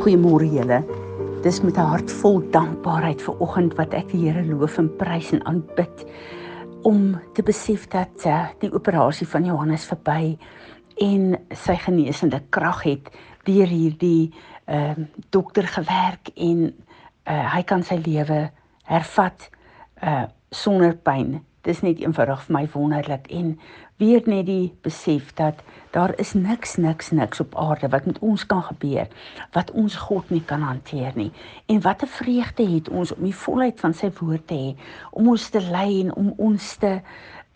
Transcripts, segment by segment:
Goeiemôre julle. Dis met 'n hart vol dankbaarheid vir oggend wat ek die Here loof en prys en aanbid om te besef dat uh, die operasie van Johannes verby en sy genesende krag het deur hierdie ehm uh, dokter gewerk en uh, hy kan sy lewe hervat uh sonder pyn dis net eenvoudig vir my wonderlik. En weer net die besef dat daar is niks niks niks op aarde wat met ons kan gebeur wat ons God nie kan hanteer nie. En wat 'n vreugde het ons om die volheid van sy woord te hê om ons te lei en om ons te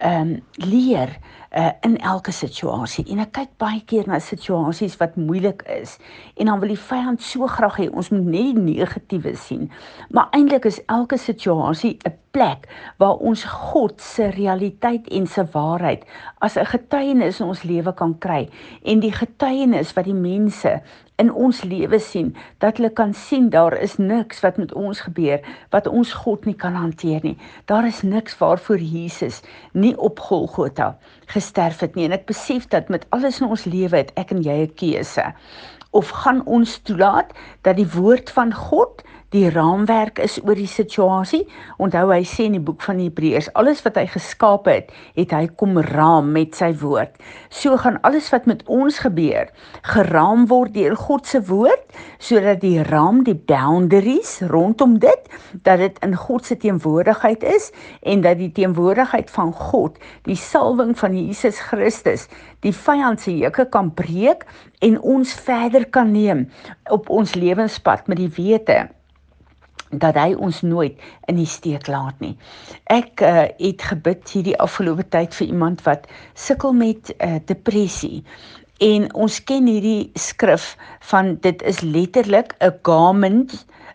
ehm um, leer uh, in elke situasie. En ek kyk baie keer na situasies wat moeilik is en dan wil die vyand so graag hê ons moet net die negatiewe sien. Maar eintlik is elke situasie 'n plek waar ons God se realiteit en se waarheid as 'n getuienis in ons lewe kan kry en die getuienis wat die mense in ons lewe sien dat hulle kan sien daar is niks wat met ons gebeur wat ons God nie kan hanteer nie. Daar is niks waarvoor Jesus nie op Golgotha gesterf het nie. En ek besef dat met alles in ons lewe het ek en jy 'n keuse. Of gaan ons toelaat dat die woord van God die raamwerk is oor die situasie. Onthou hy sê in die boek van Hebreërs, alles wat hy geskaap het, het hy kom raam met sy woord. So gaan alles wat met ons gebeur, geraam word deur God se woord, sodat die raam, die boundaries rondom dit, dat dit in God se teenwoordigheid is en dat die teenwoordigheid van God, die salwing van Jesus Christus, die vyand se hekke kan breek en ons verder kan neem op ons lewenspad met die wete dat hy ons nooit in die steek laat nie. Ek uh, het gebid hierdie afgelope tyd vir iemand wat sukkel met uh, depressie. En ons ken hierdie skrif van dit is letterlik 'n garment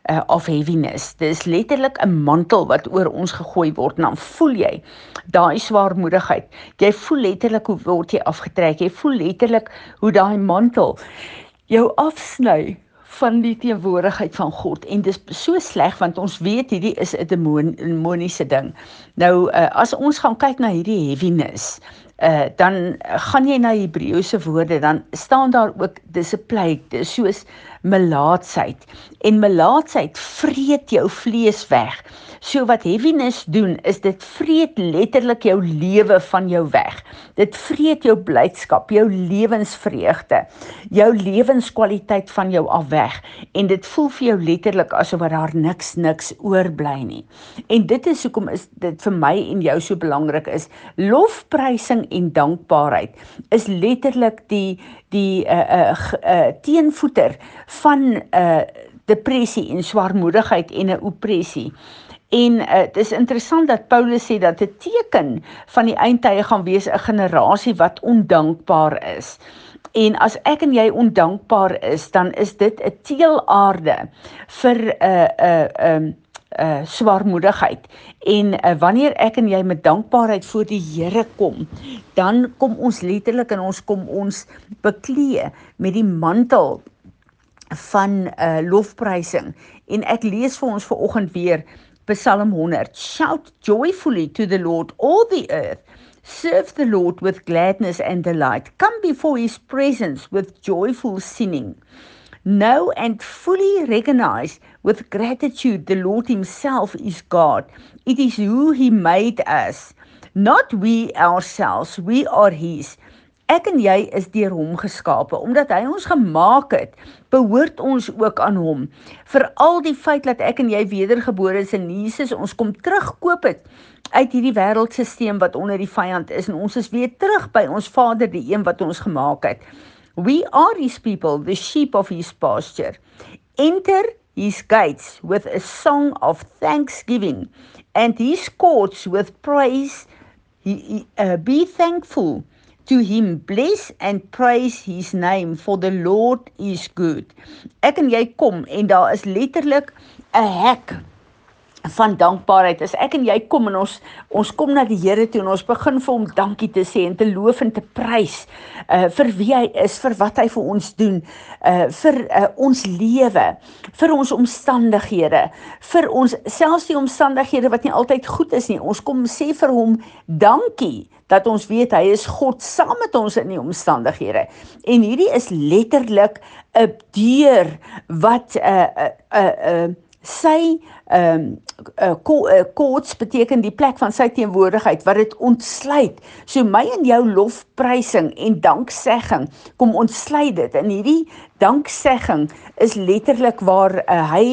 uh, of heaviness. Dit is letterlik 'n mantel wat oor ons gegooi word en dan voel jy daai swaarmoedigheid. Jy voel letterlik hoe word jy afgetrek. Jy voel letterlik hoe daai mantel jou afsny van die teenwoordigheid van God en dis so sleg want ons weet hierdie is 'n demoniese ding. Nou uh, as ons gaan kyk na hierdie heaviness, uh, dan gaan jy na Hebreëse woorde dan staan daar ook discipline, dis soos melaatsheid en melaatsheid vreet jou vlees weg. So wat heaviness doen is dit vreet letterlik jou lewe van jou weg. Dit vreet jou blydskap, jou lewensvreugde, jou lewenskwaliteit van jou af weg en dit voel vir jou letterlik asof daar niks niks oorbly nie. En dit is hoekom is dit vir my en jou so belangrik is lofprysing en dankbaarheid is letterlik die die uh uh, uh teenvoeter van uh depressie en swaarmoedigheid en 'n opressie. En uh, dit is interessant dat Paulus sê dat 'n teken van die eindtye gaan wees 'n generasie wat ondankbaar is. En as ek en jy ondankbaar is, dan is dit 'n teelaarde vir 'n uh, 'n uh, 'n um, 'n uh, swaarmoedigheid. En uh, wanneer ek en jy met dankbaarheid voor die Here kom, dan kom ons letterlik en ons kom ons beklee met die mantel van uh, lofprysing. En ek lees vir ons vanoggend weer Psalm 100. Shout joyfully to the Lord, all the earth. Serve the Lord with gladness and delight. Come before his presence with joyful singing. Know and fully recognize with gratitude the Lord himself is God. It is who he made us, not we ourselves. We are his. Ek en jy is deur hom geskape omdat hy ons gemaak het, behoort ons ook aan hom. Vir al die feit dat ek en jy wedergebore is in Jesus, ons kom terugkoop het uit hierdie wêreldstelsel wat onder die vyand is en ons is weer terug by ons Vader, die een wat ons gemaak het. We are his people, the sheep of his pasture. Enter his gates with a song of thanksgiving and his courts with praise. He, he, uh, be thankful to him bless and praise his name for the Lord is good. Ek en jy kom en daar is letterlik 'n hek van dankbaarheid. As ek en jy kom en ons ons kom na die Here toe en ons begin vir hom dankie te sê en te loof en te prys uh vir wie hy is, vir wat hy vir ons doen, uh vir uh, ons lewe, vir ons omstandighede, vir ons selfs die omstandighede wat nie altyd goed is nie. Ons kom sê vir hom dankie dat ons weet hy is God saam met ons in die omstandighede. En hierdie is letterlik 'n deur wat 'n uh, 'n uh, 'n uh, sy ehm um, uh, koorts beteken die plek van sy teenwoordigheid wat dit ontsluit. So my en jou lofprysing en danksegging kom ontsluit dit. En hierdie danksegging is letterlik waar uh, hy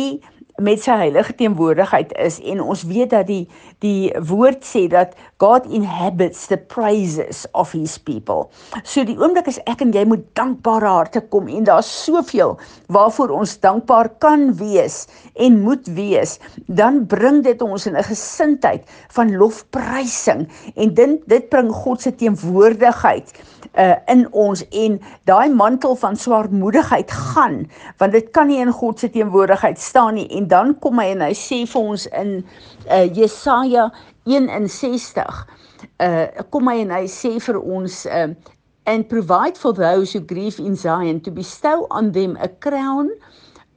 met sy heilige teenwoordigheid is en ons weet dat die die woord sê dat God inhabits the praises of his people. So die oomblik is ek en jy moet dankbare harte kom en daar's soveel waarvoor ons dankbaar kan wees en moet wees, dan bring dit ons in 'n gesindheid van lofprysing en dit dit bring God se teenwoordigheid uh, in ons en daai mantel van swaarmoedigheid gaan want dit kan nie in God se teenwoordigheid staan nie en dan kom hy en hy sê vir ons in uh, Jesaja 61 uh kom hy en hy sê vir ons uh, and provide for those who grieve in Zion to bestow on them a crown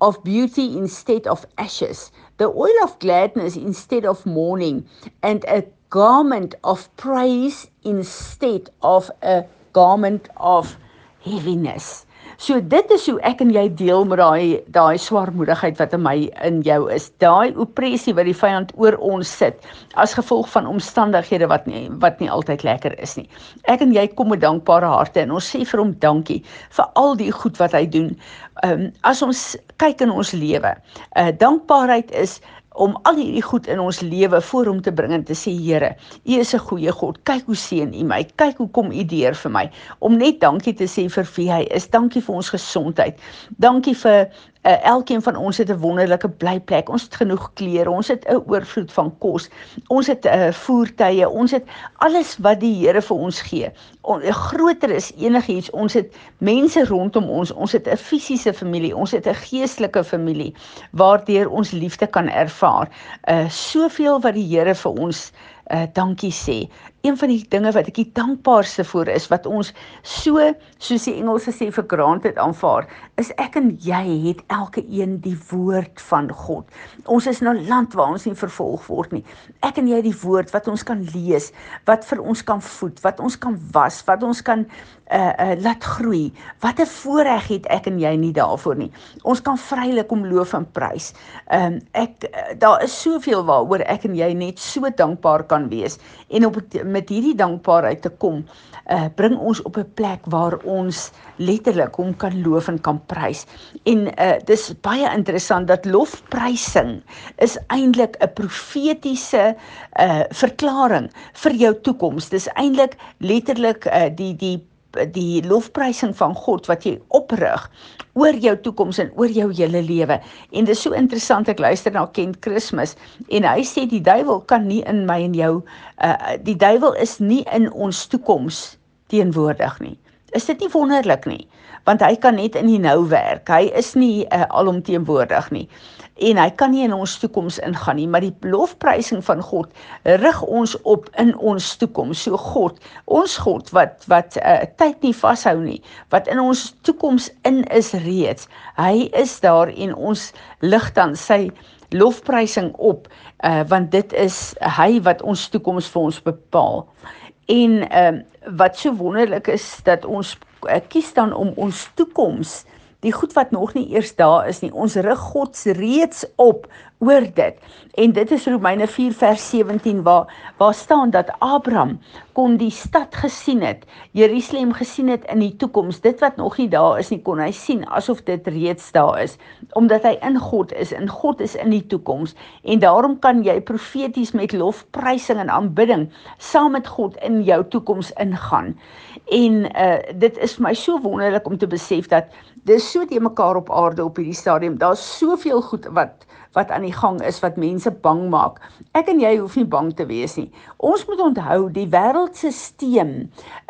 of beauty instead of ashes the oil of gladness instead of mourning and a garment of praise instead of a garment of heaviness. So dit is hoe ek en jy deel met daai daai swaarmoedigheid wat in my in jou is. Daai opressie wat die vyand oor ons sit as gevolg van omstandighede wat nie wat nie altyd lekker is nie. Ek en jy kom met dankbare harte en ons sê vir hom dankie vir al die goed wat hy doen. Ehm um, as ons kyk in ons lewe, uh dankbaarheid is om al hierdie goed in ons lewe voor hom te bring en te sê Here, U is 'n goeie God. Kyk hoe seën U my. Kyk hoe kom U deur vir my. Om net dankie te sê vir wie hy is. Dankie vir ons gesondheid. Dankie vir uh, elkeen van ons het 'n wonderlike blyplek. Ons het genoeg klere, ons het 'n oorvloed van kos. Ons het uh, eh, voertuie, ons het alles wat die Here vir ons gee. On, groter is enigiets. Ons het mense rondom ons. Ons het 'n fisiese familie, ons het 'n geestelike familie waardeur ons liefde kan ervaar. Uh soveel wat die Here vir ons uh dankie sê een van die dinge wat ek die dankbaarste vir is wat ons so soos die Engelse sê vir granted aanvaar is ek en jy het elke een die woord van God. Ons is nou land waar ons nie vervolg word nie. Ek en jy die woord wat ons kan lees, wat vir ons kan voed, wat ons kan was, wat ons kan uh uh laat groei. Wat 'n voorreg het ek en jy nie daarvoor nie. Ons kan vrylik om loof en prys. Ehm um, ek uh, daar is soveel waaroor ek en jy net so dankbaar kan wees en op met hierdie dankbaarheid te kom, uh bring ons op 'n plek waar ons letterlik hom kan loof en kan prys. En uh dis baie interessant dat lofprysing is eintlik 'n profetiese uh verklaring vir jou toekoms. Dis eintlik letterlik uh die die die lofprysing van God wat jy oprig oor jou toekoms en oor jou hele lewe. En dit is so interessant ek luister na Kent Christmas en hy sê die duiwel kan nie in my en jou uh die duiwel is nie in ons toekoms teenwoordig nie. Is dit nie wonderlik nie? Want hy kan net in die nou werk. Hy is nie uh, alomteenwoordig nie en hy kan nie in ons toekoms ingaan nie, maar die lofprysing van God rig ons op in ons toekoms. So God, ons God wat wat uh, tyd nie vashou nie, wat in ons toekoms in is reeds. Hy is daar en ons lig dan sy lofprysing op, uh, want dit is hy wat ons toekoms vir ons bepaal. En ehm uh, wat so wonderlik is dat ons uh, kies dan om ons toekoms die goed wat nog nie eers daar is nie. Ons rig God se reeds op oor dit. En dit is Romeine 4 vers 17 waar waar staan dat Abraham kon die stad gesien het, Jerusalem gesien het in die toekoms. Dit wat nog nie daar is nie, kon hy sien asof dit reeds daar is, omdat hy in God is en God is in die toekoms. En daarom kan jy profeties met lofprysing en aanbidding saam met God in jou toekoms ingaan. En uh dit is vir my so wonderlik om te besef dat dis so te mekaar op aarde op hierdie stadium. Daar's soveel goed wat wat aan die gang is wat mense bang maak. Ek en jy hoef nie bang te wees nie. Ons moet onthou die wêreldstelsel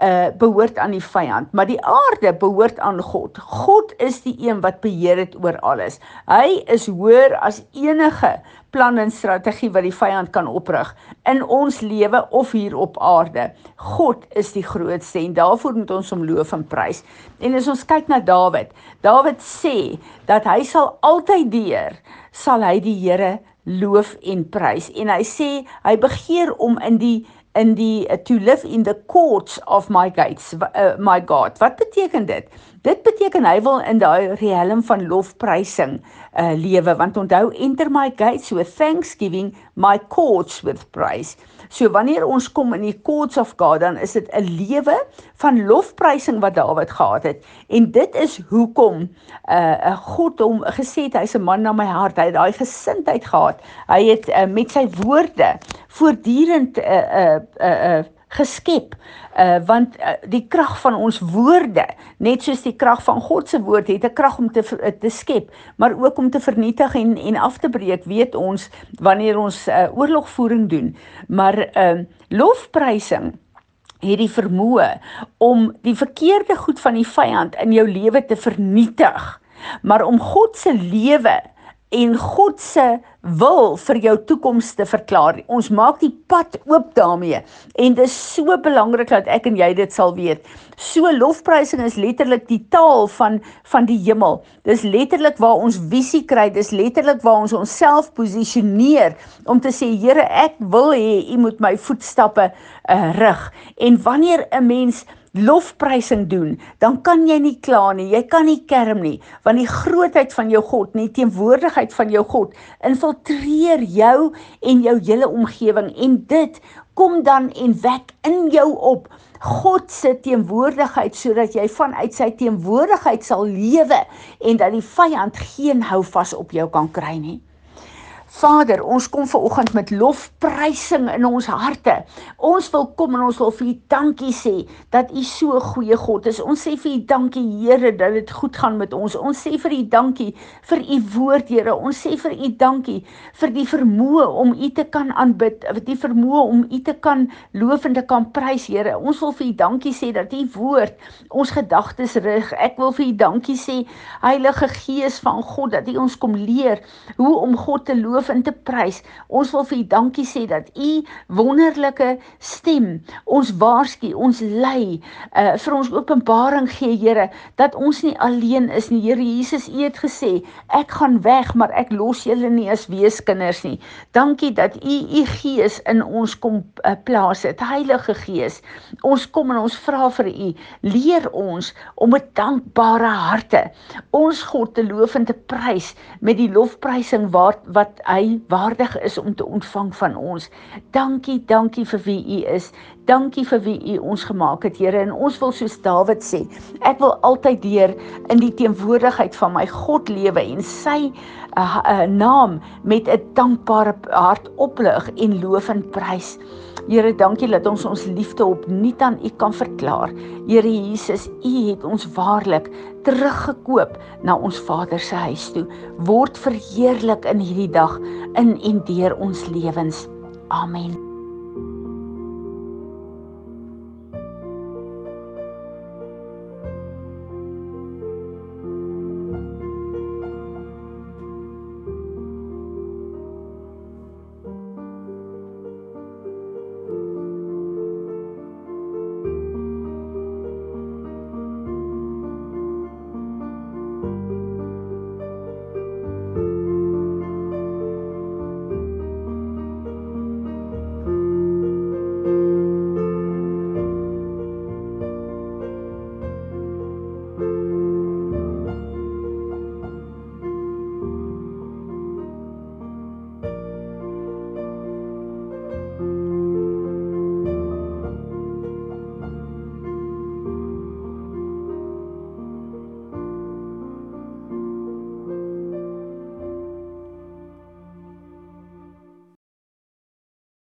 uh behoort aan die vyand, maar die aarde behoort aan God. God is die een wat beheer het oor alles. Hy is hoër as enige plan en strategie wat die vyand kan oprig in ons lewe of hier op aarde. God is die grootste en daarvoor moet ons hom loof en prys. En as ons kyk na Dawid, Dawid sê dat hy sal altyd deur sal hy die Here loof en prys. En hy sê hy begeer om in die in die uh, to live in the courts of my gates uh, my God. Wat beteken dit? Dit beteken hy wil in daai riem van lofprysing uh lewe want onthou enter my gates with thanksgiving my courts with praise. So wanneer ons kom in die courts of God dan is dit 'n lewe van lofprysing wat Dawid gehad het en dit is hoekom uh God hom gesê het hy's 'n man na my hart. Hy het daai gesindheid gehad. Hy het uh, met sy woorde voortdurend 'n uh, 'n uh, 'n uh, geskep. Uh want uh, die krag van ons woorde, net soos die krag van God se woord het 'n krag om te uh, te skep, maar ook om te vernietig en en af te breek, weet ons wanneer ons uh, oorlogvoering doen. Maar uh lofprysing het die vermoë om die verkeerde goed van die vyand in jou lewe te vernietig, maar om God se lewe en God se wil vir jou toekoms te verklaar. Ons maak die pad oop daarmee en dit is so belangrik dat ek en jy dit sal weet. So lofprysing is letterlik die taal van van die hemel. Dis letterlik waar ons visie kry, dis letterlik waar ons onsself posisioneer om te sê Here, ek wil hê U moet my voetstappe uh, rig. En wanneer 'n mens lofprysing doen, dan kan jy nie kla nie, jy kan nie kerm nie, want die grootheid van jou God, nie teenwoordigheid van jou God, infiltreer jou en jou hele omgewing en dit kom dan en wek in jou op God se teenwoordigheid sodat jy vanuit sy teenwoordigheid sal lewe en dat die vyand geen hou vas op jou kan kry nie. Vader, ons kom ver oggend met lofprysing in ons harte. Ons wil kom en ons wil vir U dankie sê dat U so 'n goeie God is. Ons sê vir U dankie Here dat dit goed gaan met ons. Ons sê vir U dankie vir U woord Here. Ons sê vir U dankie vir die vermoë om U te kan aanbid, die vermoë om U te kan loof en te kan prys Here. Ons wil vir U dankie sê dat U woord ons gedagtes rig. Ek wil vir U dankie sê Heilige Gees van God dat U ons kom leer hoe om God te loof loof en te prys. Ons wil vir U dankie sê dat U wonderlike stem ons waarsku, ons lei, uh vir ons openbaring gee, Here, dat ons nie alleen is nie. Here Jesus, U het gesê, ek gaan weg, maar ek los julle nie as weeskinders nie. Dankie dat U U Gees in ons kom uh, plaas het. Heilige Gees, ons kom en ons vra vir U, leer ons om met dankbare harte ons God te loof en te prys met die lofprysing wat wat hy waardig is om te ontvang van ons. Dankie, dankie vir wie u is. Dankie vir wie u ons gemaak het, Here. En ons wil soos Dawid sê, ek wil altyd deur in die teenwoordigheid van my God lewe en sy uh, uh, naam met 'n dankbare hart oplig en loof en prys. Here, dankie dat ons ons liefde opnuut aan U kan verklaar. Here Jesus, U het ons waarlik teruggekoop na ons Vader se huis toe. Word verheerlik in hierdie dag in en deur ons lewens. Amen.